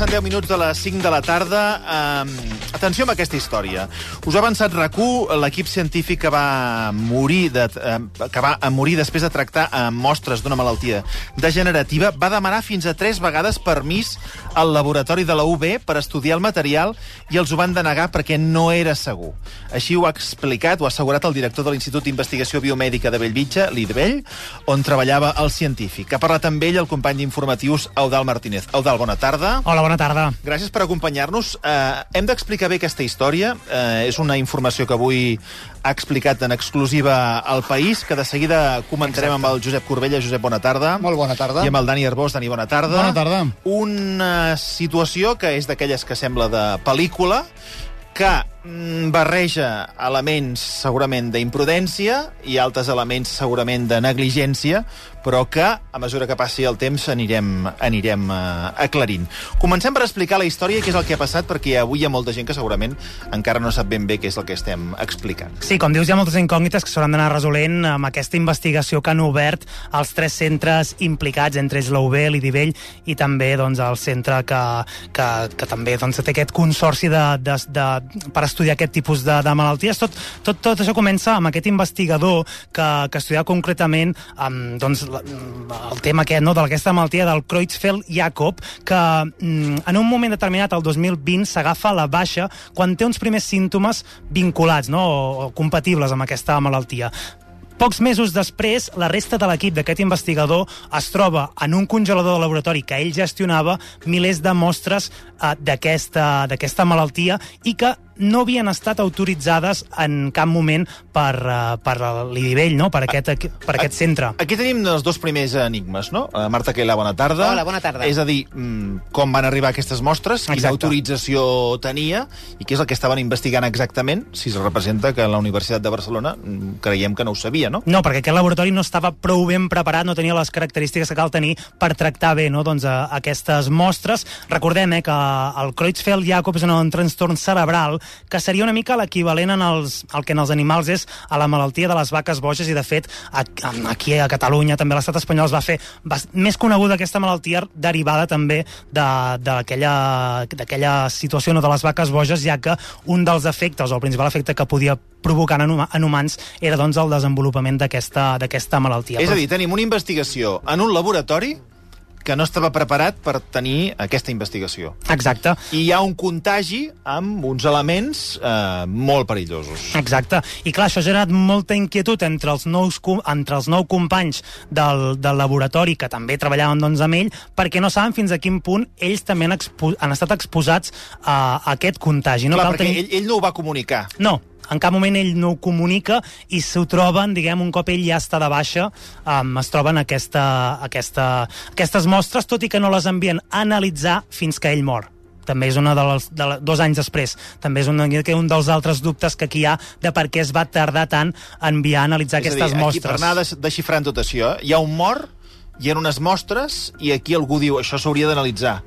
Passen 10 minuts de les 5 de la tarda. Um, atenció amb aquesta història. Us ha avançat rac l'equip científic que va morir de, uh, que va morir després de tractar uh, mostres d'una malaltia degenerativa, va demanar fins a 3 vegades permís al laboratori de la UB per estudiar el material i els ho van denegar perquè no era segur. Així ho ha explicat, ho ha assegurat el director de l'Institut d'Investigació Biomèdica de Bellvitge, l'IDBELL, on treballava el científic. Ha parlat amb ell el company d'informatius Eudal Martínez. Eudal, bona tarda. Hola, bona tarda. Gràcies per acompanyar-nos. Uh, hem d'explicar bé aquesta història. Uh, és una informació que avui ha explicat en exclusiva al País, que de seguida comentarem Exacte. amb el Josep Corbella. Josep, bona tarda. Molt bona tarda. I amb el Dani Arbós. Dani, bona tarda. Bona tarda. Una situació que és d'aquelles que sembla de pel·lícula, que mm, barreja elements segurament d'imprudència i altres elements segurament de negligència, però que, a mesura que passi el temps, anirem, anirem uh, aclarint. Comencem per explicar la història i què és el que ha passat, perquè avui hi ha molta gent que segurament encara no sap ben bé què és el que estem explicant. Sí, com dius, hi ha moltes incògnites que s'hauran d'anar resolent amb aquesta investigació que han obert els tres centres implicats, entre ells l'UB, l'IDIVELL i també doncs, el centre que, que, que també doncs, té aquest consorci de, de, de, per estudiar aquest tipus de, de malalties. Tot, tot, tot això comença amb aquest investigador que, que estudia concretament amb, doncs, el tema aquest, no, d'aquesta malaltia del Creutzfeldt-Jakob, que mm, en un moment determinat, el 2020, s'agafa la baixa quan té uns primers símptomes vinculats no, o, o compatibles amb aquesta malaltia. Pocs mesos després, la resta de l'equip d'aquest investigador es troba en un congelador de laboratori que ell gestionava milers de mostres eh, d'aquesta malaltia i que no havien estat autoritzades en cap moment per, uh, per l'IDIVELL, no? per, aquest, per aquest centre. Aquí tenim els dos primers enigmes, no? Uh, Marta Kela, bona tarda. Hola, bona tarda. És a dir, mm, com van arribar aquestes mostres, quina Exacte. autorització tenia i què és el que estaven investigant exactament, si es representa que la Universitat de Barcelona mm, creiem que no ho sabia, no? No, perquè aquest laboratori no estava prou ben preparat, no tenia les característiques que cal tenir per tractar bé no? doncs, a, aquestes mostres. Recordem eh, que el Creutzfeldt-Jakob és un trastorn cerebral que seria una mica l'equivalent en els, el que en els animals és a la malaltia de les vaques boges i de fet aquí a Catalunya també l'estat espanyol es va fer va, més coneguda aquesta malaltia derivada també d'aquella situació no, de les vaques boges ja que un dels efectes o el principal efecte que podia provocar en, en humans era doncs el desenvolupament d'aquesta malaltia. És a dir, tenim una investigació en un laboratori que no estava preparat per tenir aquesta investigació. Exacte. I hi ha un contagi amb uns elements eh, molt perillosos. Exacte. I clar, això ha generat molta inquietud entre els nous, entre els nou companys del, del laboratori que també treballaven doncs, amb ell, perquè no saben fins a quin punt ells també han, expo han estat exposats a, a aquest contagi. No clar, perquè tenir... ell, ell no ho va comunicar. No, en cap moment ell no ho comunica i s'ho troben, diguem, un cop ell ja està de baixa, um, es troben aquesta, aquesta, aquestes mostres, tot i que no les envien a analitzar fins que ell mor també és una de les, de la, dos anys després. També és un, un dels altres dubtes que aquí hi ha de per què es va tardar tant a enviar a analitzar és aquestes a dir, mostres. Aquí, per anar desxifrant tot això, hi ha un mort, hi ha unes mostres, i aquí algú diu això s'hauria d'analitzar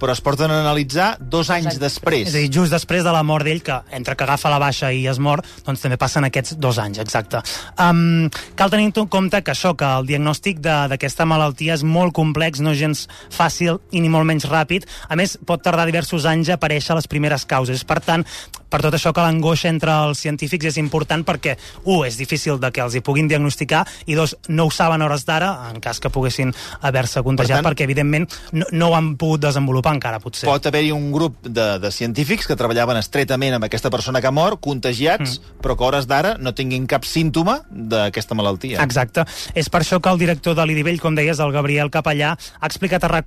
però es porten a analitzar dos anys després. És a dir, just després de la mort d'ell, que entre que agafa la baixa i es mor, doncs també passen aquests dos anys, exacte. Um, cal tenir en compte que això, que el diagnòstic d'aquesta malaltia és molt complex, no gens fàcil i ni molt menys ràpid. A més, pot tardar diversos anys a aparèixer les primeres causes. Per tant, per tot això que l'angoixa entre els científics és important perquè, un, és difícil de que els hi puguin diagnosticar i dos, no ho saben hores d'ara, en cas que poguessin haver-se contagiat, per tant, perquè evidentment no, no ho han pogut desenvolupar encara, potser. Pot haver-hi un grup de, de científics que treballaven estretament amb aquesta persona que ha mort, contagiats, mm. però que hores d'ara no tinguin cap símptoma d'aquesta malaltia. Exacte. És per això que el director de l'IDIVELL, com deies, el Gabriel Capellà, ha explicat a rac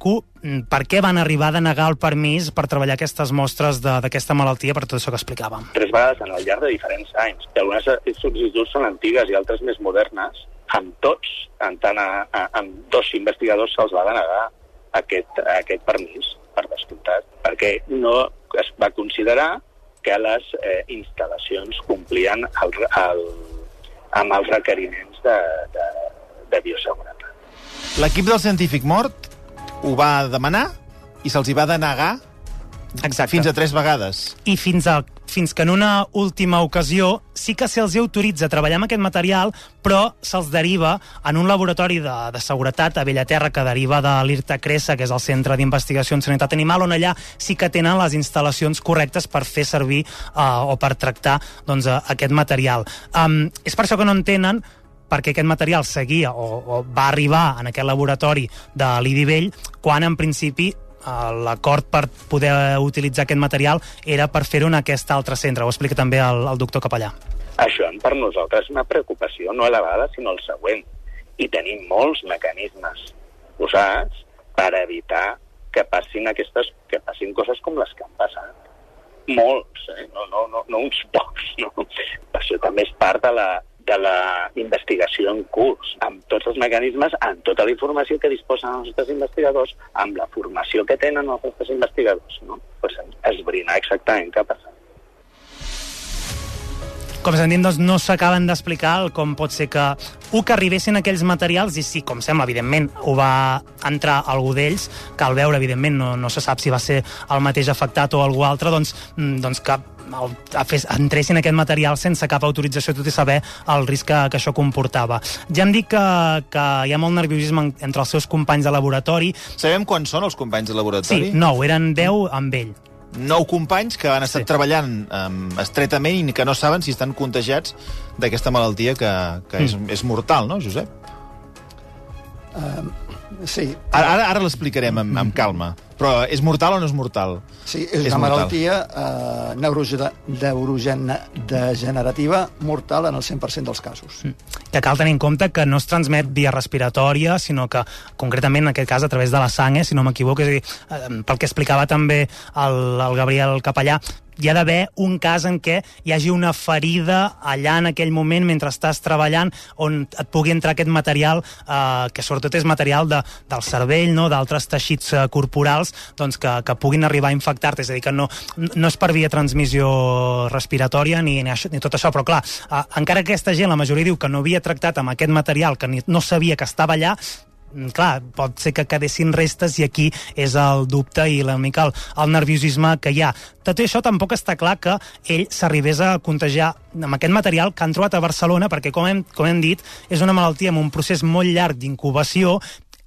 per què van arribar a denegar el permís per treballar aquestes mostres d'aquesta malaltia, per tot això que explicàvem. Tres vegades en el llarg de diferents anys. I algunes sol·licituds són antigues i altres més modernes. Amb tots, en tant a, a, amb dos investigadors se'ls va denegar aquest, aquest permís, per descomptat, perquè no es va considerar que les eh, instal·lacions complien el, el, amb els requeriments de, de, de bioseguretat. L'equip del científic mort ho va demanar i se'ls hi va denegar Exacte. fins a tres vegades. I fins, a, fins que en una última ocasió sí que se'ls autoritza a treballar amb aquest material, però se'ls deriva en un laboratori de, de seguretat a Bellaterra que deriva de l'IRTA Cressa, que és el Centre d'Investigació en Sanitat Animal, on allà sí que tenen les instal·lacions correctes per fer servir uh, o per tractar doncs, uh, aquest material. Um, és per això que no en tenen perquè aquest material seguia o, o va arribar en aquest laboratori de l'IDIVell quan en principi eh, l'acord per poder utilitzar aquest material era per fer-ho en aquest altre centre. Ho explica també el, el doctor Capellà. Això per nosaltres és una preocupació no elevada, sinó el següent. I tenim molts mecanismes posats per evitar que passin aquestes, que passin coses com les que han passat. Molts, eh? no, no, no, no uns pocs. No? Això també és part de la, de la investigació en curs, amb tots els mecanismes, amb tota la informació que disposen els nostres investigadors, amb la formació que tenen els nostres investigadors, no? pues esbrinar exactament què ha passat. Com dit, doncs, no s'acaben d'explicar com pot ser que un que arribessin aquells materials i sí, com sembla, evidentment, ho va entrar algú d'ells, que al veure, evidentment, no, no se sap si va ser el mateix afectat o algú altre, doncs, mm, doncs que el, fes, entressin aquest material sense cap autorització, tot i saber el risc que, que això comportava. Ja hem dit que, que hi ha molt nerviosisme en, entre els seus companys de laboratori. Sabem quants són els companys de laboratori? Sí, nou, eren deu amb ell. Nou companys que han estat Sí. treballant um, estretament i que no saben si estan contagiats d'aquesta malaltia que, que és, és mortal, no, Josep? Sí, Ara, ara, ara l'explicarem amb, amb calma. Però és mortal o no és mortal? sí és, És una mortal. malaltia eh, neurogena- neurogena- degenerativa mortal en el 100% dels casos. que cal tenir en compte que no es transmet via respiratòria, sinó que concretament en aquest cas a través de la sang, eh, si no m'equivoco, és a dir, eh, pel que explicava també el, el Gabriel Capellà, hi ha d'haver un cas en què hi hagi una ferida allà en aquell moment mentre estàs treballant on et pugui entrar aquest material eh, que sobretot és material de, del cervell, no? d'altres teixits eh, corporals doncs que, que puguin arribar a infectar-te, és a dir, que no, no és per via transmissió respiratòria ni, ni, això, ni tot això, però clar, eh, encara que aquesta gent, la majoria diu que no havia tractat amb aquest material, que ni, no sabia que estava allà, clar, pot ser que quedessin restes i aquí és el dubte i la mica el, el nerviosisme que hi ha. Tot i això tampoc està clar que ell s'arribés a contagiar amb aquest material que han trobat a Barcelona, perquè com hem, com hem dit, és una malaltia amb un procés molt llarg d'incubació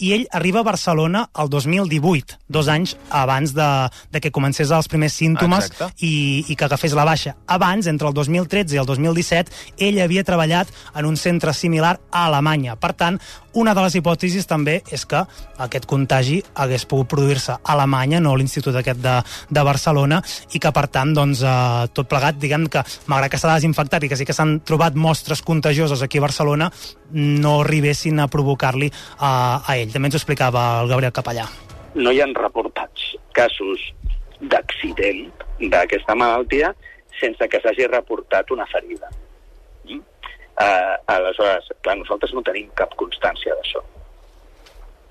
i ell arriba a Barcelona el 2018, dos anys abans de, de que comencés els primers símptomes Exacte. i, i que agafés la baixa. Abans, entre el 2013 i el 2017, ell havia treballat en un centre similar a Alemanya. Per tant, una de les hipòtesis també és que aquest contagi hagués pogut produir-se a Alemanya, no a l'Institut aquest de, de Barcelona, i que, per tant, doncs, eh, tot plegat, diguem que, malgrat que s'ha desinfectat i que sí que s'han trobat mostres contagioses aquí a Barcelona, no arribessin a provocar-li a, a ell. També ens ho explicava el Gabriel Capellà. no hi han reportats casos d'accident d'aquesta malaltia sense que s'hagi reportat una ferida. Uh, aleshores, clar, nosaltres no tenim cap constància d'això.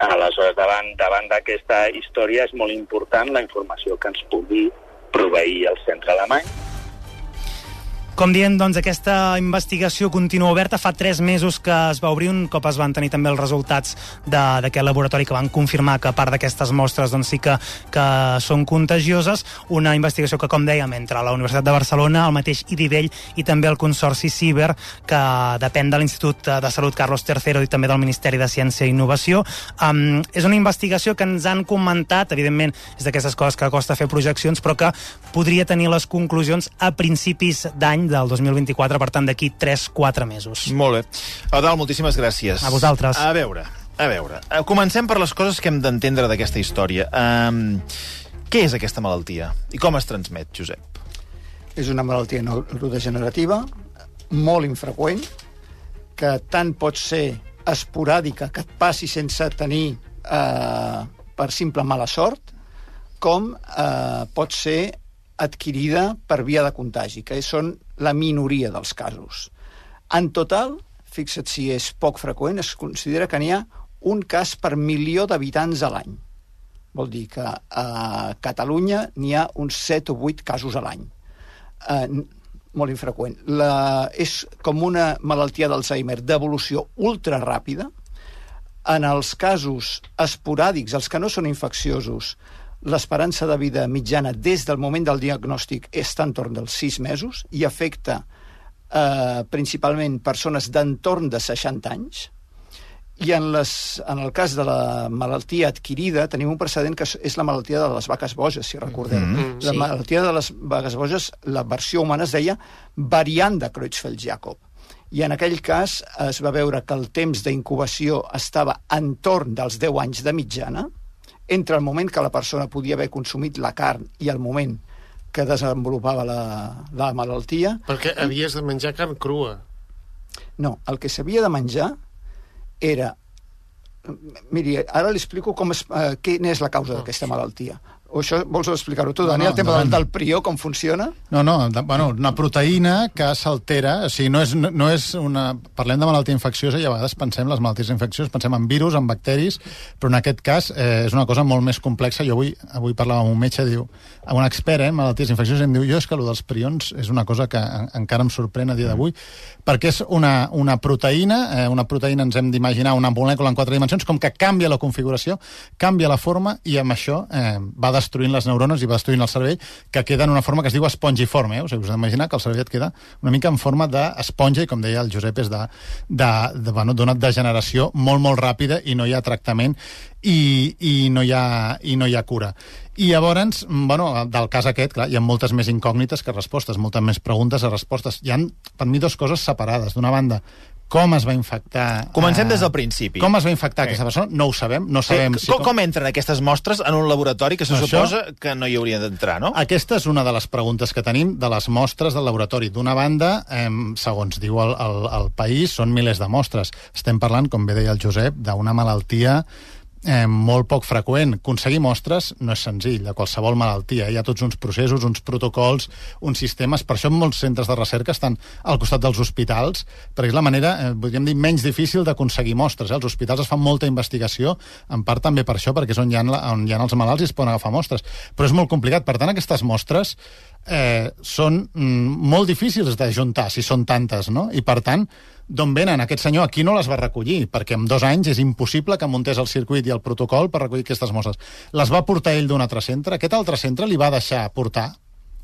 Aleshores, davant, davant d'aquesta història és molt important la informació que ens pugui proveir el centre alemany Com dient, doncs, aquesta investigació continua oberta. Fa tres mesos que es va obrir un cop es van tenir també els resultats d'aquest laboratori que van confirmar que part d'aquestes mostres doncs, sí que, que són contagioses. Una investigació que, com dèiem, entre la Universitat de Barcelona, el mateix IDIVell i també el Consorci Ciber, que depèn de l'Institut de Salut Carlos III i també del Ministeri de Ciència i Innovació. Um, és una investigació que ens han comentat, evidentment, és d'aquestes coses que costa fer projeccions, però que podria tenir les conclusions a principis d'any del 2024, per tant, d'aquí 3-4 mesos. Molt bé. Eudal, moltíssimes gràcies. A vosaltres. A veure, a veure. Eh, Comencem per les coses que hem d'entendre d'aquesta història. Um, què és aquesta malaltia? I com es transmet, Josep? És una malaltia neurodegenerativa, molt infreqüent, que tant pot ser esporàdica, que et passi sense tenir eh, per simple mala sort, com eh, pot ser adquirida per via de contagi, que són la minoria dels casos. En total, fixa't si és poc freqüent, es considera que n'hi ha un cas per milió d'habitants a l'any. Vol dir que a Catalunya n'hi ha uns 7 o 8 casos a l'any. eh, molt infreqüent. La, és com una malaltia d'Alzheimer d'evolució ultra ràpida. En els casos esporàdics, els que no són infecciosos, l'esperança de vida mitjana des del moment del diagnòstic està entorn dels 6 mesos i afecta eh, principalment persones d'entorn de 60 anys, i en, les, en el cas de la malaltia adquirida tenim un precedent que és la malaltia de les vaques boges, si recordeu. Mm -hmm. La Sí. malaltia de les vaques boges, la versió humana es deia variant de Creutzfeldt-Jakob. I en aquell cas es va veure que el temps d'incubació estava entorn dels 10 anys de mitjana, entre el moment que la persona podia haver consumit la carn i el moment que desenvolupava la, la malaltia. Perquè havies de menjar carn crua. No, el que s'havia de menjar era... Miri, ara li explico com es, eh, quina és la causa d'aquesta malaltia. O això vols explicar-ho tu, No, Dani, no, el tema endavant. del prió, com funciona? No, no, de, bueno, una proteïna que s'altera, o sigui, no és, no és una... Parlem de malaltia infecciosa i a vegades pensem les malalties infeccioses, pensem en virus, en bacteris, però en aquest cas eh, és una cosa molt més complexa. Jo avui, avui parlava amb un metge, diu, amb un expert eh, en malalties infeccioses, em diu, jo és que el dels prions és una cosa que en, encara em sorprèn a dia d'avui, perquè és una, una proteïna, eh, una proteïna ens hem d'imaginar una molècula en quatre dimensions, com que canvia la configuració, canvia la forma i amb això eh, va destruint les neurones i va destruint el cervell, que queda en una forma que es diu espongiforme. Eh? O sigui, us heu d'imaginar que el cervell et queda una mica en forma d'esponja i, com deia el Josep, és d'una de, de, bueno, d'una degeneració molt, molt ràpida i no hi ha tractament i, i, no, hi ha, i no hi ha cura. I llavors, bueno, del cas aquest, clar, hi ha moltes més incògnites que respostes, moltes més preguntes que respostes. Hi han, per mi, dues coses separades. D'una banda, com es va infectar... Comencem eh, des del principi. Com es va infectar Sí. aquesta persona? No ho sabem. No Sí, sabem si... com, com entren aquestes mostres en un laboratori que se Això- suposa que no hi haurien d'entrar, no? Aquesta és una de les preguntes que tenim de les mostres del laboratori. D'una banda, eh, segons diu el, el, el país, són milers de mostres. Estem parlant, com bé deia el Josep, d'una malaltia eh, molt poc freqüent. Aconseguir mostres no és senzill, de qualsevol malaltia. Hi ha tots uns processos, uns protocols, uns sistemes. Per això molts centres de recerca estan al costat dels hospitals, perquè és la manera, eh, podríem dir, menys difícil d'aconseguir mostres. Eh? Els hospitals es fan molta investigació, en part també per això, perquè és on hi ha, on hi ha els malalts i es poden agafar mostres. Però és molt complicat. Per tant, aquestes mostres eh, són mm, molt difícils de juntar, si són tantes, no? I, per tant, d'on venen? Aquest senyor aquí no les va recollir, perquè en dos anys és impossible que muntés el circuit i el protocol per recollir aquestes mostres. Les va portar ell d'un altre centre, aquest altre centre li va deixar portar,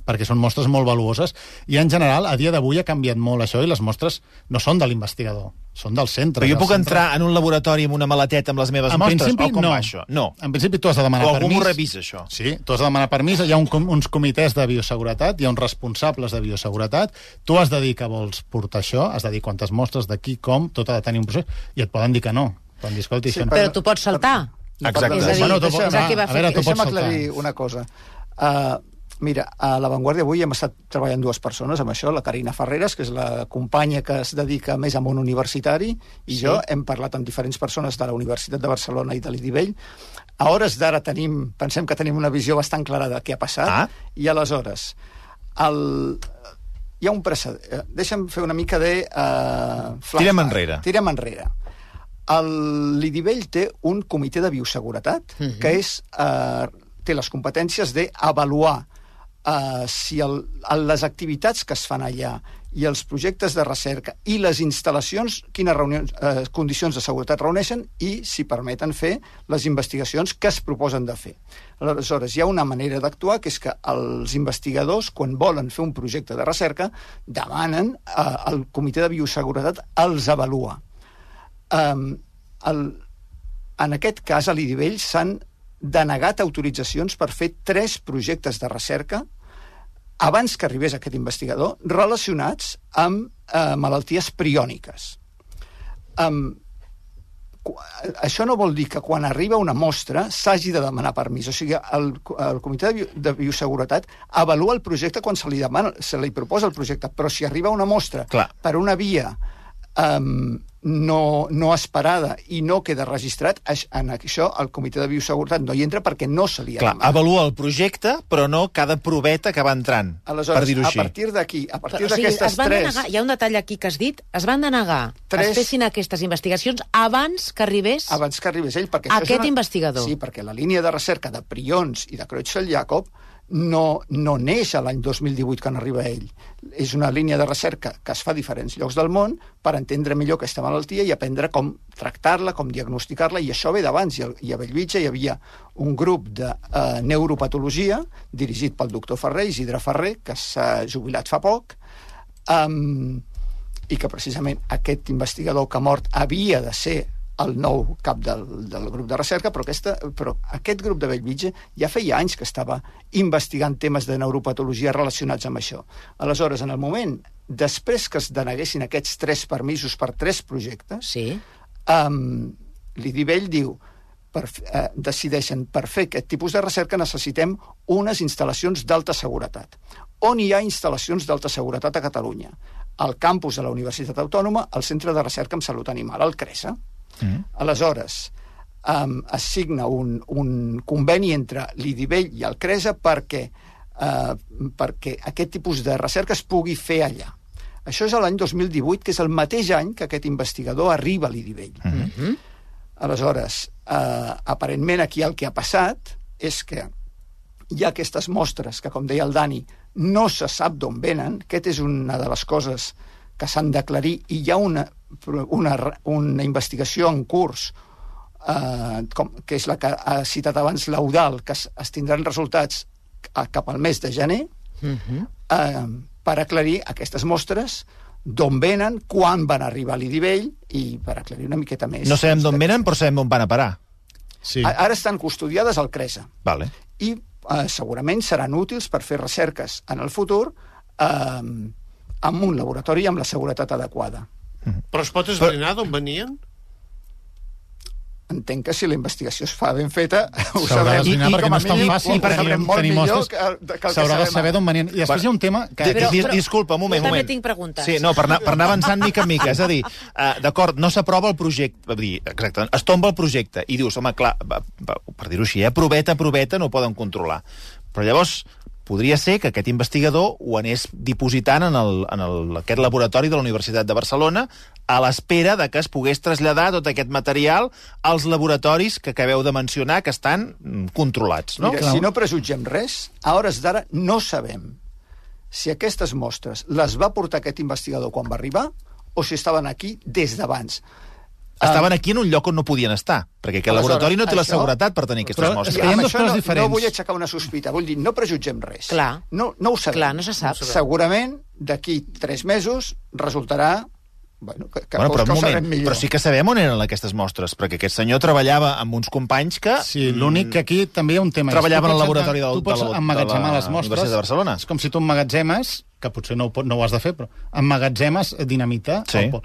perquè són mostres molt valuoses, i en general, a dia d'avui ha canviat molt això, i les mostres no són de l'investigador, són del centre. Però jo del puc centre. entrar en un laboratori amb una maleteta amb les meves En mostres? principi, o com no. va això? No. En principi tu has de demanar O algú permís. m'ho revisa, això? Sí, tu has de demanar permís, hi ha un, uns comitès de bioseguretat, hi ha uns responsables de bioseguretat, tu has de dir que vols portar això, has de dir quantes mostres, de qui, com, tot ha de tenir un procés, i et poden dir que no. Poden dir, escolti, Sí, no... Però tu pots saltar. Exacte. És a dir, Bueno, tu pots- a veure, tu pots Deixa'm saltar. aclarir una cosa. Uh, mira, a La Vanguardia avui hem estat treballant dues persones amb això, la Carina Ferreres, que és la companya que es dedica més a món universitari, i sí. jo hem parlat amb diferents persones de la Universitat de Barcelona i de l'Idivell. A hores d'ara tenim, pensem que tenim una visió bastant clara de què ha passat, Ah. i aleshores el, hi ha un precedent. eh, Deixa'm fer una mica de... Uh, flashback. Tirem enrere. Tirem enrere. El Lidivell té un comitè de bioseguretat mm -hmm. que és, eh, té les competències d'avaluar eh, si el, el, les activitats que es fan allà i els projectes de recerca i les instal·lacions, quines reunions, eh, condicions de seguretat reuneixen i si permeten fer les investigacions que es proposen de fer. Aleshores, hi ha una manera d'actuar que és que els investigadors, quan volen fer un projecte de recerca, demanen eh, al comitè de bioseguretat els avalua. Um, el, en aquest cas, a l'Idivell s'han denegat autoritzacions per fer tres projectes de recerca abans que arribés aquest investigador relacionats amb eh, malalties priòniques. Um, això no vol dir que quan arriba una mostra s'hagi de demanar permís. O sigui, el, el Comitè de, Bio, de Bioseguretat avalua el projecte quan se li, demana, se li proposa el projecte, però si arriba una mostra Clar. per una via um, no, no esperada i no queda registrat, en això el Comitè de Bioseguretat no hi entra perquè no se li ha Clar, demanat. avalua el projecte, però no cada proveta que va entrant, Aleshores, per dir-ho a així. partir d'aquí, a partir o sigui, d'aquestes es van tres... denegar, hi ha un detall aquí que has dit, es van denegar Tres- es fessin aquestes investigacions abans que arribés abans que arribés ell. Perquè aquest investigador. Sí, perquè la línia de recerca de prions i de Creutzfeldt-Jakob no, no neix a l'any 2018 quan arriba ell. És una línia de recerca que es fa a diferents llocs del món per entendre millor aquesta malaltia i aprendre com tractar-la, com diagnosticar-la, i això ve d'abans. I, a- I a Bellvitge hi havia un grup de eh, neuropatologia dirigit pel doctor Ferrer, Isidre Ferrer, que s'ha jubilat fa poc, um, i que precisament aquest investigador que ha mort havia de ser el nou cap del, del grup de recerca, però, aquesta, però aquest grup de Bellvitge ja feia anys que estava investigant temes de neuropatologia relacionats amb això. Aleshores, en el moment, després que es deneguessin aquests tres permisos per tres projectes, Sí. um, l'Idivell diu per, eh, decideixen per fer aquest tipus de recerca necessitem unes instal·lacions d'alta seguretat. On hi ha instal·lacions d'alta seguretat a Catalunya? Al campus de la Universitat Autònoma, al Centre de Recerca en Salut Animal, al CRESA. Mm. Aleshores, um, es signa un, un conveni entre l'Idivell i el CRESA perquè, uh, perquè aquest tipus de recerca es pugui fer allà. Això és l'any 2018, que és el mateix any que aquest investigador arriba a l'Idivell. Mm -hmm. Aleshores, eh, aparentment aquí el que ha passat és que hi ha aquestes mostres que, com deia el Dani, no se sap d'on venen. Aquest és una de les coses que s'han d'aclarir i hi ha una, una, una investigació en curs eh, com, que és la que ha citat abans l'Eudal, que es, es tindran resultats a, cap al mes de gener, eh, per aclarir aquestes mostres d'on venen, quan van arribar a l'Idivell i per aclarir una miqueta més. No sabem d'on venen, però sabem on van a parar. Sí. A- Ara estan custodiades al CRESA Vale. i eh, segurament seran útils per fer recerques en el futur eh, amb un laboratori amb la seguretat adequada. Però es pot esbrinar d'on venien? Entenc que si la investigació es fa ben feta, ho sabrem. d'esbrinar perquè com no a és tan mínim fàcil, ho perquè sabrem molt tenir millor mostres. que, el- que el que S'haurà de saber d'on venien. I després hi ha un tema que... Però, Però- però- disculpa, un moment, jo un també moment. tinc preguntes. Sí, no, per anar, per anar avançant mica en mica. És a dir, uh, d'acord, no s'aprova el projecte, dir, exacte, es tomba el projecte i dius, home, clar, va, va, per dir-ho així, eh, proveta, proveta, no ho poden controlar. Però llavors, podria ser que aquest investigador ho anés dipositant en, el, en el, aquest laboratori de la Universitat de Barcelona a l'espera de que es pogués traslladar tot aquest material als laboratoris que acabeu de mencionar que estan mm, controlats, no? Mira, si no prejutgem res, a hores d'ara no sabem si aquestes mostres les va portar aquest investigador quan va arribar o si estaven aquí des d'abans. Estaven aquí en un lloc on no podien estar, perquè aquest Aleshores, laboratori no té la això- seguretat per tenir aquestes Però és mostres. que hi ha això coses no, diferents. No vull aixecar una sospita, vull dir, no prejutgem res. Clar. No, no ho sabem. Clar, no se sap. Segurament, d'aquí tres mesos, resultarà bueno, que, que, Bueno, però que un moment, millor. però sí que sabem on eren aquestes mostres, perquè aquest senyor treballava amb uns companys que... Sí, l'únic que aquí també hi ha un tema. Treballava Tu en el pots- laboratori del- Tu pots de la- emmagatzemar de la les mostres. Universitat de Barcelona. És com si tu emmagatzemes, que potser no ho, no ho has de fer, però emmagatzemes dinamita. Sí. O,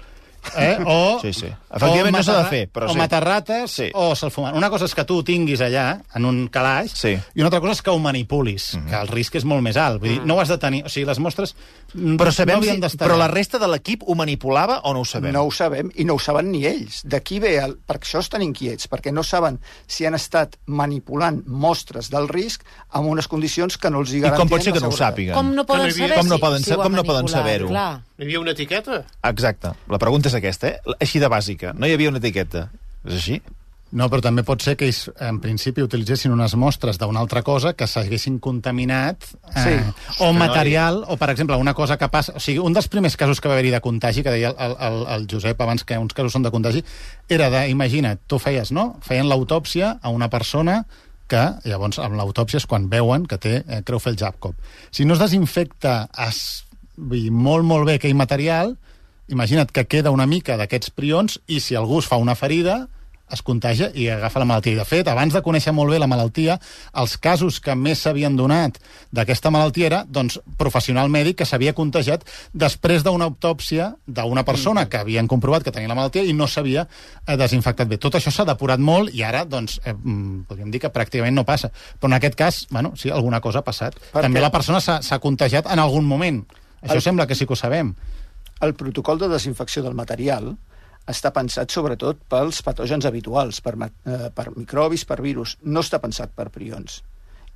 eh? o, Sí, sí. Efectivament o no s'ha de matar- fer, però o sí. matar rates Sí. o salfumant. Una cosa és que tu ho tinguis allà, en un calaix, Sí. i una altra cosa és que ho manipulis, Mhm. que el risc és molt més alt. Vull dir, no ho has de tenir... O sigui, les mostres mm, Però sabem no si, però la resta de l'equip ho manipulava o no ho sabem? No ho sabem, i no ho saben ni ells. D'aquí ve el... Perquè això estan inquiets, perquè no saben si han estat manipulant mostres del risc amb unes condicions que no els hi I garantien com pot ser que no ho sàpiguen? Com no poden saber Com no si, poden si ho ha com no poden saber-ho? Clar. Hi havia una etiqueta? Exacte. La pregunta és aquesta, eh? Així de bàsica. No hi havia una etiqueta. És així? No, però també pot ser que ells, en principi, utilitzessin unes mostres d'una altra cosa que s'haguessin contaminat, eh, Sí. o material, o, per exemple, una cosa que passa... O sigui, un dels primers casos que va haver-hi de contagi, que deia el, el, el Josep abans que uns casos són de contagi, era de, imagina't, tu feies, no? Feien l'autòpsia a una persona que, llavors, amb l'autòpsia és quan veuen que té eh, Creutzfeldt-Jakob. Si no es desinfecta es, vull dir, molt, molt bé aquell material, imagina't que queda una mica d'aquests prions i si algú es fa una ferida es contagia i agafa la malaltia. I, de fet, abans de conèixer molt bé la malaltia, els casos que més s'havien donat d'aquesta malaltia era doncs, professional mèdic que s'havia contagiat després d'una autòpsia d'una persona que havien comprovat que tenia la malaltia i no s'havia eh, desinfectat bé. Tot això s'ha depurat molt i ara, doncs, eh, mm, podríem dir que pràcticament no passa. Però en aquest cas, bueno, sí, alguna cosa ha passat. Perquè- També la persona s'ha contagiat en algun moment. Això El- sembla que sí que ho sabem. El protocol de desinfecció del material està pensat sobretot pels patògens habituals, per, eh, per microbis, per virus. No està pensat per prions.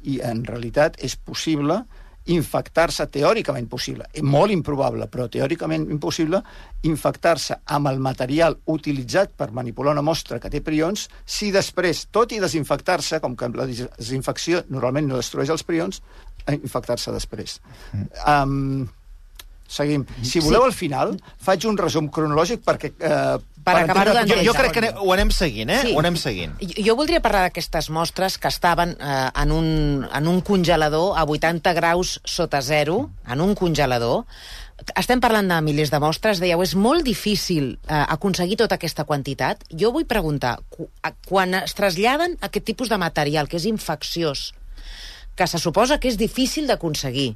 I en realitat és possible infectar-se, teòricament possible, eh, molt improbable, però teòricament impossible, infectar-se amb el material utilitzat per manipular una mostra que té prions, si després, tot i desinfectar-se, com que la desinfecció normalment no destrueix els prions, infectar-se després. Um, seguim. Si voleu, al final, faig un resum cronològic perquè... Eh, Per acabar-ho entendre- Jo, jo crec que ne- ho anem seguint, eh? Sí. Ho anem seguint. Jo jo voldria parlar d'aquestes mostres que estaven eh, en, un, en un congelador a 80 graus sota zero, en un congelador. Estem parlant de milers de mostres, dèieu, és molt difícil eh, aconseguir tota aquesta quantitat. Jo vull preguntar, quan es traslladen aquest tipus de material, que és infecciós, que se suposa que és difícil d'aconseguir,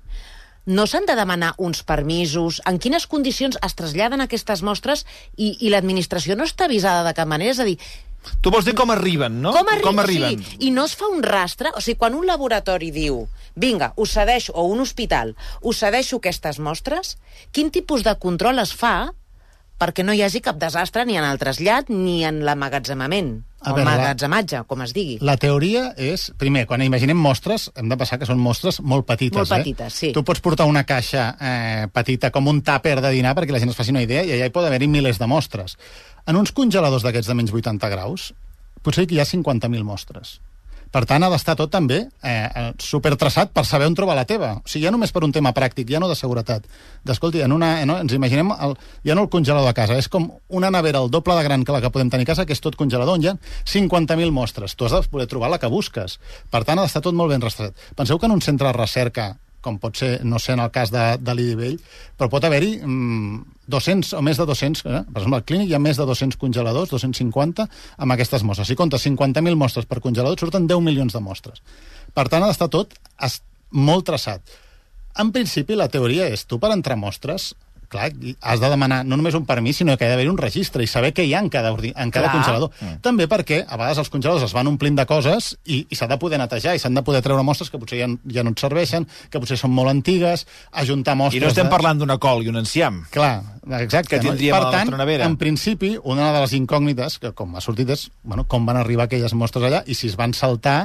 no s'han de demanar uns permisos? En quines condicions es traslladen aquestes mostres i, i l'administració no està avisada de cap manera? És a dir, Tu vols dir com arriben, no? com, arri com arriben? Sigui, I no es fa un rastre? O sigui, quan un laboratori diu vinga, us cedeixo, o un hospital, us cedeixo aquestes mostres, quin tipus de control es fa perquè no hi hagi cap desastre ni en el trasllat ni en l'emmagatzemament, A o veure, la- emmagatzematge, com es digui. La teoria és, primer, quan imaginem mostres, hem de pensar que són mostres molt petites. Molt eh? petites, sí. Tu pots portar una caixa eh, petita com un tàper de dinar perquè la gent es faci una idea i allà hi pot haver-hi milers de mostres. En uns congeladors d'aquests de menys 80 graus, potser que hi ha 50.000 mostres. Per tant, ha d'estar tot també eh, supertraçat per saber on trobar la teva. O sigui, ja només per un tema pràctic, ja no de seguretat. D'escolti, en una, no, ens imaginem el, ja no el congelador de casa, és com una nevera el doble de gran que la que podem tenir a casa, que és tot congelador, on hi ha 50.000 mostres. Tu has de poder trobar la que busques. Per tant, ha d'estar tot molt ben rastretat. Penseu que en un centre de recerca com pot ser, no sé, en el cas de, de l'Idivell, però pot haver-hi mm, 200 o més de 200, eh? per exemple, al clínic hi ha més de 200 congeladors, 250, amb aquestes mostres. Si comptes 50.000 mostres per congelador, surten 10 milions de mostres. Per tant, ha d'estar tot molt traçat. En principi, la teoria és, tu per entrar mostres, clar, has de demanar no només un permís, sinó que ha d'haver un registre i saber què hi ha en cada, en cada Clar. congelador. Mm. També perquè a vegades els congeladors es van omplint de coses i, i s'ha de poder netejar i s'han de poder treure mostres que potser ja, ja no et serveixen, que potser són molt antigues, ajuntar mostres... I no estem de... parlant d'una col i un enciam. Clar, exacte. Que tindríem per a la tant, nevera. en principi, una de les incògnites, que com ha sortit, és bueno, com van arribar aquelles mostres allà i si es van saltar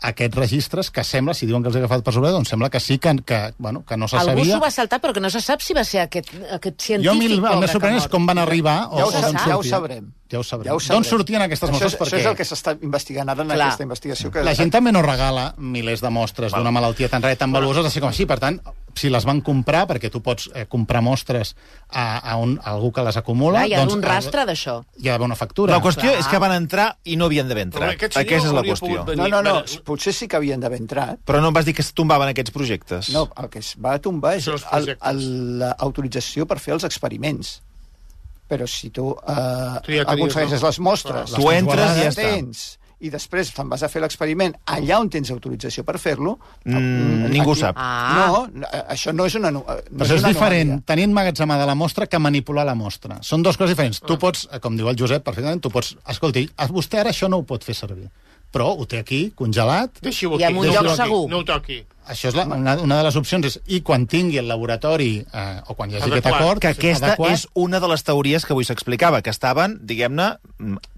aquests registres que sembla, si diuen que els he agafat per sobre, doncs sembla que sí que, que, bueno, que no se Algú sabia. s'ho va saltar, però que no se sap si va ser aquest, aquest científic Jo mi el, el més sorprenent és com van arribar o Ja ho, sap. ja ho sabrem. Ja ho sabrem. Ja ho sabrem. D'on sortien aquestes això, mostres? és- Per Això és el que s'està investigant ara en Clar. aquesta investigació. Que La gent també no regala milers de mostres d'una malaltia tan rara i tan valuosa, així com així. Per tant, si les van comprar, perquè tu pots eh, comprar mostres a, a, un, a algú que les acumula... Clar, hi ha doncs, un rastre d'això. Hi ha d'haver una factura. La qüestió Clar. és que van entrar i no havien d'haver entrat. Aquesta és la qüestió. No, no, no, Bueno, potser sí que havien d'haver entrat. Però no em vas dir que es tombaven aquests projectes. No, el que es va tombar és l'autorització per fer els experiments. Però si tu, eh, Tu ja tenies aconsegueixes les mostres, Les Tu entres i ja tens, i després te'n vas a fer l'experiment allà on tens autorització per fer-lo... Mm, ningú sap. Ah. No, això no és una... No Però això és una diferent, anomalia. tenir emmagatzemada la mostra que manipular la mostra. Són dues coses diferents. Tu pots, eh, com diu el Josep, perfectament, tu pots... Escolti, a vostè ara això no ho pot fer servir. Però ho té aquí, congelat. Deixi-ho I aquí. en un lloc aquí, segur. No ho toqui. Això és la, una, una de les opcions. És, I quan tingui el laboratori, eh, o quan hi hagi aquest acord... Que aquesta adequat, és una de les teories que avui s'explicava, que estaven, diguem-ne,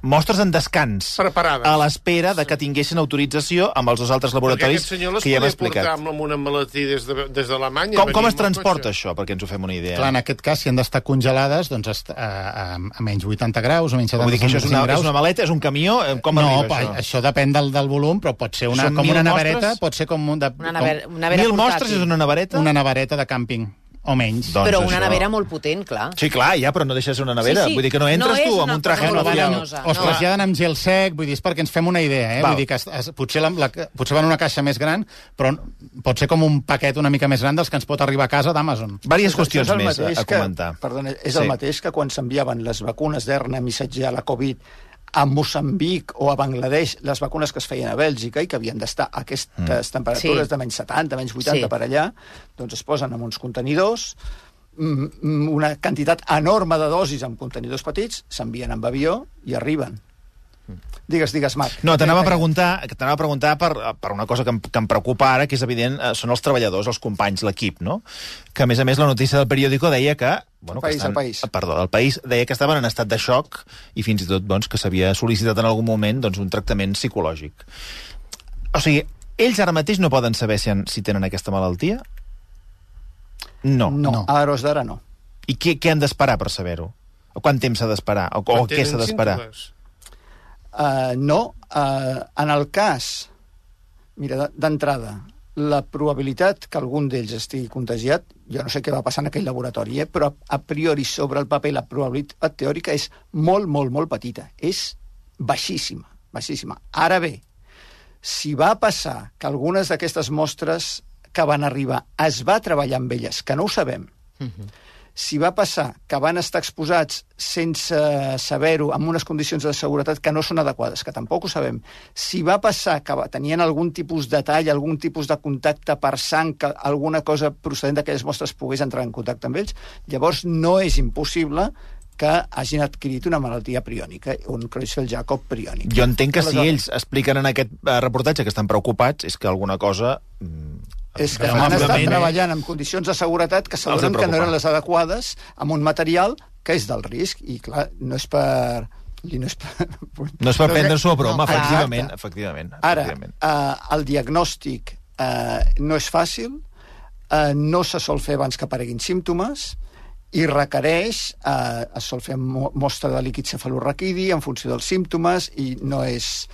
mostres en descans. Preparades. A l'espera de que tinguessin autorització amb els dos altres Perquè laboratoris aquest senyor les que ja hem podia portar explicat. amb, una malaltia des de- des d'Alemanya. Com, com es transporta cotxe. això, perquè ens ho fem una idea? Clar, en aquest cas, si han d'estar congelades, doncs a, a, a menys 80 graus o menys 70 Vull dir que això és una, graus. és una maleta, és un camió? Eh, Com no, arriba això? això depèn del, del volum, però pot ser una, Són com una mostres? nevereta, pot ser com, un de, Una nevera, una nevera Mil portàtil. mostres és una nevereta? com una nevereta de càmping, o menys. Doncs Però una això- nevera molt potent, clar. Sí, clar, ja, però no deixa de ser una nevera. Sí, sí. Vull dir que no entres No tu amb un traje verinosa. o es traslladen amb gel sec, vull dir, és perquè ens fem una idea, eh? Val. Vull dir que es, es, potser, la, la, potser van en una caixa més gran, però pot ser com un paquet una mica més gran dels que ens pot arribar a casa d'Amazon. Vàries qüestions més a, a que- comentar. Perdona, és Sí. el mateix que quan s'enviaven les vacunes d'herna missatger a la Covid a Moçambic o a Bangladesh, les vacunes que es feien a Bèlgica i que havien d'estar a aquestes temperatures Sí. de menys 70, menys 80 Sí. per allà, doncs es posen en uns contenidors, mm, mm, una quantitat enorme de dosis en contenidors petits, s'envien amb avió i arriben. Digues, digues, Marc. No, t'anava a preguntar, t'anava a preguntar per, per una cosa que em, que em preocupa ara, que és evident, eh, són els treballadors, els companys, l'equip, no? Que, a més a més, la notícia del periòdico deia que... Bueno, El país, que estan, el país. Perdó, el país deia que estaven en estat de xoc i fins i tot doncs, que s'havia sol·licitat en algun moment doncs, un tractament psicològic. O sigui, ells ara mateix no poden saber si, han, si tenen aquesta malaltia? No. No, No. a hores d'ara no. I què, què han d'esperar per saber-ho? O quant temps s'ha d'esperar? O, o què s'ha d'esperar? símptomes. Uh, no, uh, en el cas... Mira, de- d'entrada, la probabilitat que algun d'ells estigui contagiat, jo no sé què va passar en aquell laboratori, eh? però a priori sobre el paper la probabilitat teòrica és molt, molt, molt petita. És baixíssima, baixíssima. Ara bé, si va passar que algunes d'aquestes mostres que van arribar es va treballar amb elles, que no ho sabem, uh -huh. Si va passar que van estar exposats sense saber-ho, amb unes condicions de seguretat que no són adequades, que tampoc ho sabem, si va passar que tenien algun tipus de tall, algun tipus de contacte per sang, que alguna cosa procedent d'aquelles mostres pogués entrar en contacte amb ells, llavors no és impossible que hagin adquirit una malaltia priònica, un Creutzfeldt-Jakob priònic. Jo entenc que si Aleshores- ells expliquen en aquest eh, reportatge que estan preocupats, és que alguna cosa... És que han estat òbviament, treballant amb condicions de seguretat que s'adonen que no eren les adequades, amb un material que és del risc. I, clar, no és per... I no és per... No és per prendre-s'ho a broma, No, efectivament, Exacte. efectivament. Ara, efectivament. eh, el diagnòstic eh, no és fàcil, eh, no se sol fer abans que apareguin símptomes, i requereix, eh, es sol fer mo mostra de líquid cefalorraquidi en funció dels símptomes i no és,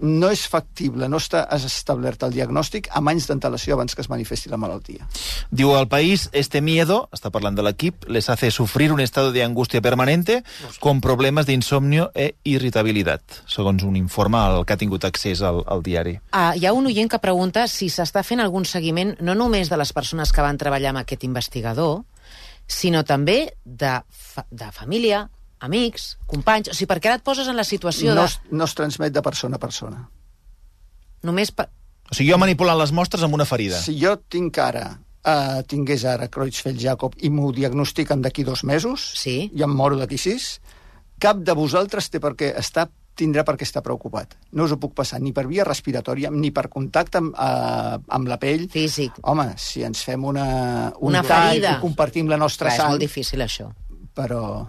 no és factible, no està establert el diagnòstic amb anys d'antelació abans que es manifesti la malaltia. Diu el país, este miedo, està parlant de l'equip, les hace sufrir un estado de angustia permanente con problemes d'insomnio e irritabilitat, segons un informe al que ha tingut accés al, al diari. Ah, hi ha un oient que pregunta si s'està fent algun seguiment no només de les persones que van treballar amb aquest investigador, sinó també de, fa de família, amics, companys... O sigui, perquè ara et poses en la situació No de... no es transmet de persona a persona. Només per... O sigui, jo manipulant les mostres amb una ferida. Si jo tinc ara, uh, tingués ara Creutzfeldt-Jakob i m'ho diagnostiquen d'aquí dos mesos, Sí. i em moro d'aquí sis, cap de vosaltres té per què estar tindrà per què estar preocupat. No us ho puc passar ni per via respiratòria, ni per contacte amb, uh, amb la pell. Físic. Home, si ens fem una, un Una tall ferida. i compartim la nostra Clar, és sang, molt difícil, això. però...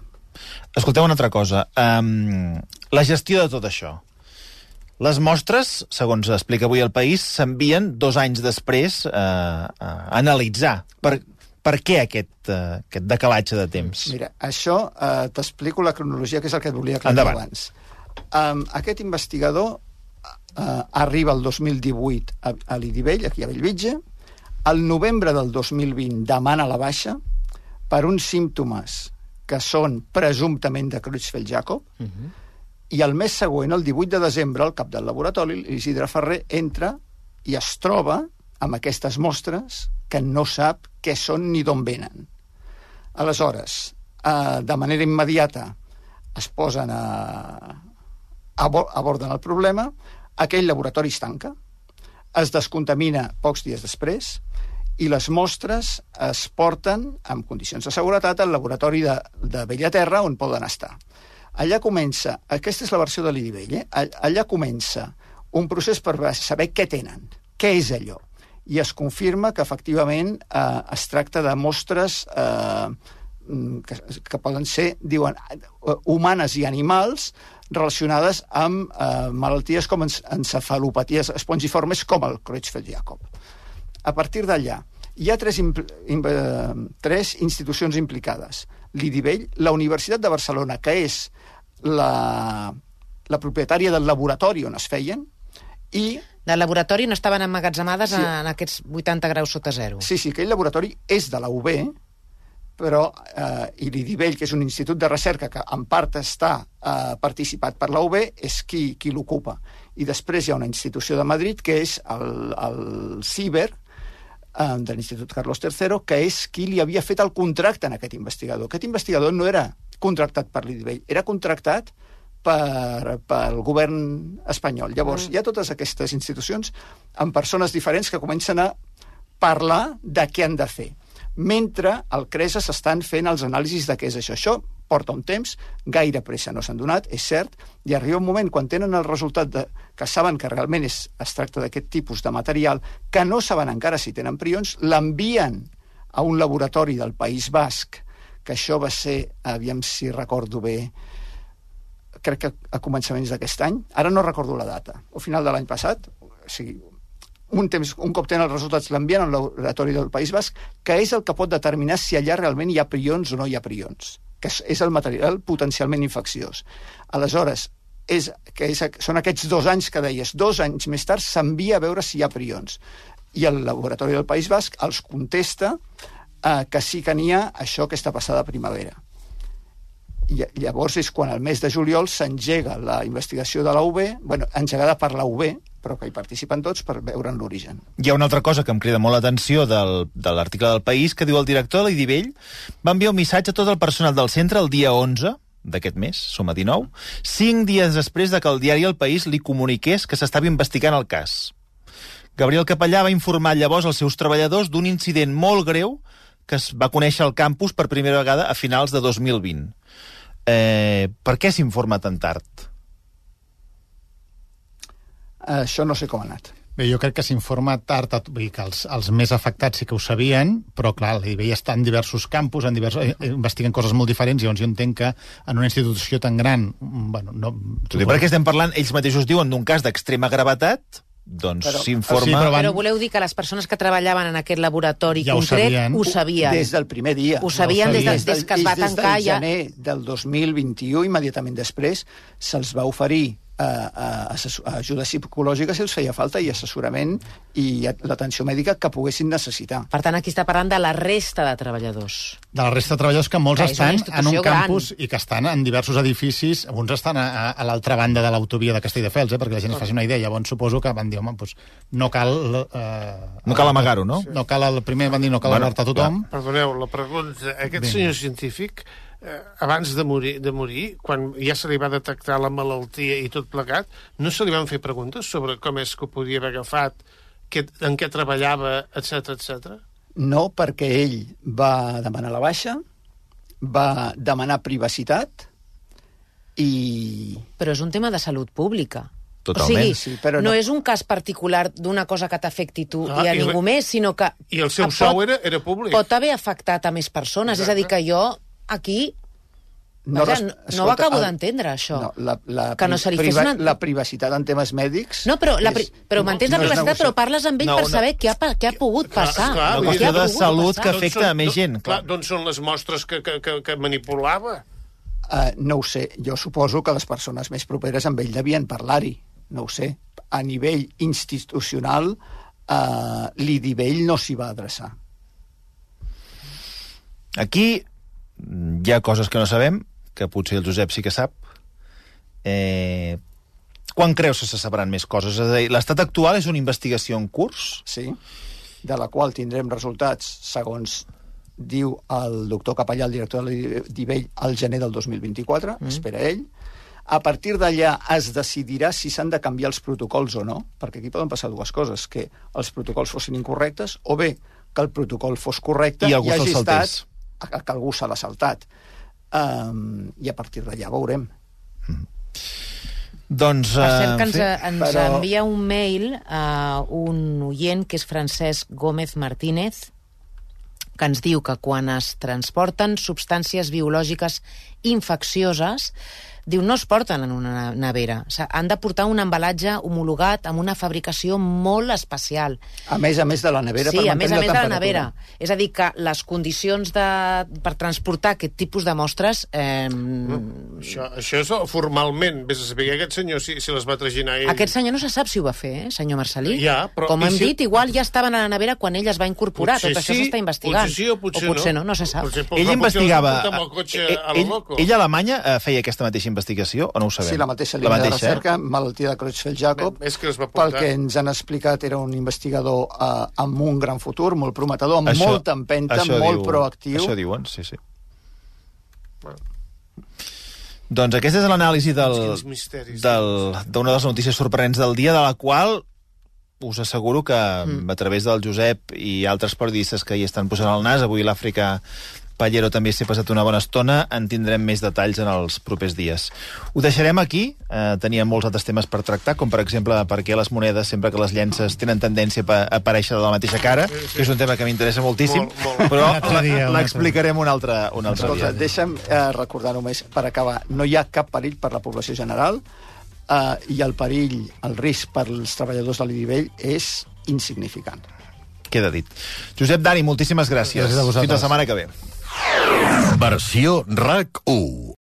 Escolteu una altra cosa. Um, la gestió de tot això. Les mostres, segons explica avui el País, s'envien dos anys després eh, a analitzar. Per, per què aquest, eh, aquest decalatge de temps? Mira, això eh, t'explico la cronologia, que és el que et volia aclarir Endavant. abans. Um, aquest investigador uh, arriba el 2018 a, a l'Idivell, aquí a Bellvitge. Al novembre del 2020 demana la baixa per uns símptomes que són presumptament de Creutzfeldt-Jakob, uh -huh. i el mes següent, el 18 de desembre, el cap del laboratori, l'Isidre Ferrer, entra i es troba amb aquestes mostres que no sap què són ni d'on venen. Aleshores, eh, de manera immediata es posen a, aborden el problema, aquell laboratori es tanca, es descontamina pocs dies després i les mostres es porten amb condicions de seguretat al laboratori de, de Bellaterra on poden estar. Allà comença, aquesta és la versió de l'Idivell, eh? All- allà comença un procés per saber què tenen, què és allò. I es confirma que efectivament eh, es tracta de mostres eh, que, que poden ser, diuen, humanes i animals relacionades amb eh, malalties com encefalopaties espongiformes com el Creutzfeldt-Jakob. A partir d'allà, hi ha tres, im- eh, tres institucions implicades. L'IDIVELL, la Universitat de Barcelona, que és la, la propietària del laboratori on es feien, i Del laboratori no estaven emmagatzemades Sí. en aquests 80 graus sota zero. Sí, sí, aquell laboratori és de la UB, però eh, i l'IDIVELL, que és un institut de recerca que en part està eh, participat per la UB, és qui, qui l'ocupa. I després hi ha una institució de Madrid, que és el, el CIBER, eh, de l'Institut Carlos III, que és qui li havia fet el contracte en aquest investigador. Aquest investigador no era contractat per l'IDIVELL, era contractat per, pel govern espanyol. Llavors, hi ha totes aquestes institucions amb persones diferents que comencen a parlar de què han de fer. Mentre al CRESA s'estan fent els anàlisis de què és això. Això porta un temps, gaire pressa no s'han donat, és cert, i arriba un moment quan tenen el resultat de, que saben que realment és, es tracta d'aquest tipus de material, que no saben encara si tenen prions, l'envien a un laboratori del País Basc, que això va ser, aviam si recordo bé, crec que a començaments d'aquest any, ara no recordo la data, o final de l'any passat, o sigui, un, temps, un cop tenen els resultats l'envien al laboratori del País Basc, que és el que pot determinar si allà realment hi ha prions o no hi ha prions, que és, el material potencialment infecciós. Aleshores, és, que és, són aquests dos anys que deies, dos anys més tard s'envia a veure si hi ha prions. I el Laboratori del País Basc els contesta eh, que sí que n'hi ha això aquesta passada primavera. I llavors és quan al mes de juliol s'engega la investigació de la UB, bueno, engegada per la UB, però que hi participen tots per veure'n l'origen. Hi ha una altra cosa que em crida molt l'atenció de l'article del País, que diu el director l'Idivell va enviar un missatge a tot el personal del centre el dia 11 d'aquest mes, som a 19, cinc dies després de que el diari El País li comuniqués que s'estava investigant el cas. Gabriel Capellà va informar llavors als seus treballadors d'un incident molt greu que es va conèixer al campus per primera vegada a finals de 2020. Eh, per què s'informa tan tard? Això no sé com ha anat. Bé, jo crec que s'informa tard, a- vull dir que els, els més afectats sí que ho sabien, però clar, l'IBI està en diversos campus, en diversos, eh, investiguen coses molt diferents, i llavors jo entenc que en una institució tan gran... mm, Bueno, no, T'ho dic perquè estem parlant, ells mateixos diuen d'un cas d'extrema gravetat, doncs Però- s'informa... Sí, però van- Però voleu dir que les persones que treballaven en aquest laboratori Ja ho concret sabien. ho sabien? Des del primer dia. Ho sabien des, de, sabien. des que es va Des del tancar ja... gener del 2021, immediatament després, se'ls va oferir eh, eh, ajuda psicològica si els feia falta i assessorament i l'atenció mèdica que poguessin necessitar. Per tant, aquí està parlant de la resta de treballadors. de la resta de treballadors que molts Que estan en un gran. campus i que estan en diversos edificis, alguns estan a, a, l'altra banda de l'autovia de Castelldefels, eh, perquè la gent es faci una idea. Llavors suposo que van dir, home, doncs no cal... Eh, No cal amagar-ho, no? No cal, el primer van dir no cal Bueno, alertar tothom. Perdoneu, la pregunta... Aquest Vinga. senyor científic, eh, abans de morir, de morir, quan ja se li va detectar la malaltia i tot plegat, no se li van fer preguntes sobre com és que ho podia haver agafat, que, en què treballava, etc etc. No perquè ell va demanar la baixa, va demanar privacitat i Però és un tema de salut pública. Totalment. O sigui, Sí, però no... no- és un cas particular d'una cosa que t'afecti tu Ah, i a i ningú re- més, sinó que... I el seu pot- sou era, era públic. Pot haver afectat a més persones. És a dir, que jo aquí Vaja, no- no ho acabo d'entendre, això. No, la, la, Que no se li fes una- la privacitat en temes mèdics... No, però, la, pri- però mantens la no és privacitat, negociable. però parles amb ell No, per no. saber què ha, què ha pogut passar. clar, Una qüestió de salut passar? que afecta a més gent, clar. Clar, D'on són les mostres que, que, que, que manipulava? Uh, no ho sé. Jo suposo que les persones més properes amb ell devien parlar-hi. No ho sé. A nivell institucional, uh, l'Idivell no s'hi va adreçar. Aquí hi ha coses que no sabem, que potser el Josep sí que sap. Eh, quan creus que se sabran més coses? És a dir, l'estat actual és una investigació en curs? Sí? De la qual tindrem resultats, segons diu el doctor Capellà, el director de l'Idivell, al gener del 2024, mm. espera ell. A partir d'allà es decidirà si s'han de canviar els protocols o no, perquè aquí poden passar dues coses, que els protocols fossin incorrectes o bé que el protocol fos correcte I algú hagi estat. Que algú se l'ha saltat. Um, I a partir d'allà veurem. Doncs... Per cert, eh, que ens, sí. ens però- envia un mail a un oient que és Francesc Gómez Martínez, que ens diu que quan es transporten substàncies biològiques infeccioses, diu, no es porten en una nevera. O sigui, han de portar un embalatge homologat amb una fabricació molt especial. A més a més de la nevera sí, per a més a mantenir més de la temperatura. nevera. És a dir, que les condicions de, per transportar aquest tipus de mostres... Eh, Això, això és formalment. Vés a saber aquest senyor si, si les va traginar ell. Aquest senyor no se sap si ho va fer, eh, senyor Marcelí. Ja, però- Com hem si- dit, igual ja estaven a la nevera quan ell es va incorporar. Potser Tot això sí, s'està investigant. potser sí o potser o potser no. no. no, se sap. Potser- Ell potser els investigava... el cotxe eh, a lo ell, loco. ell a Alemanya eh, feia aquesta mateixa investigació o no ho sabem? Sí, la mateixa la línia de mateixa, recerca, malaltia de Creutzfeldt-Jacob, que es va portar. pel que ens han explicat era un investigador eh, amb un gran futur, molt prometedor, amb Això- molta empenta, això molt diu- proactiu. Això diuen, sí, sí. Doncs aquesta és l'anàlisi del, d'una de les notícies sorprenents del dia, de la qual us asseguro que mm. a través del Josep i altres periodistes que hi estan posant el nas, avui l'Àfrica Pallero també s'hi ha passat una bona estona, en tindrem més detalls en els propers dies. Ho deixarem aquí, eh, teníem molts altres temes per tractar, com per exemple per què les monedes, sempre que les llences, tenen tendència a pa- a aparèixer de la mateixa cara, que és un tema que m'interessa moltíssim, Molt, molt. però l'explicarem un altre, un altre Escolta, dia. deixa'm eh, recordar només, per acabar, no hi ha cap perill per la població general eh, i el perill, el risc per als treballadors de l'Idivell és insignificant. Queda dit. Josep Dani, moltíssimes gràcies. Gràcies a vosaltres. Fins la setmana que ve. Versió RAC 1.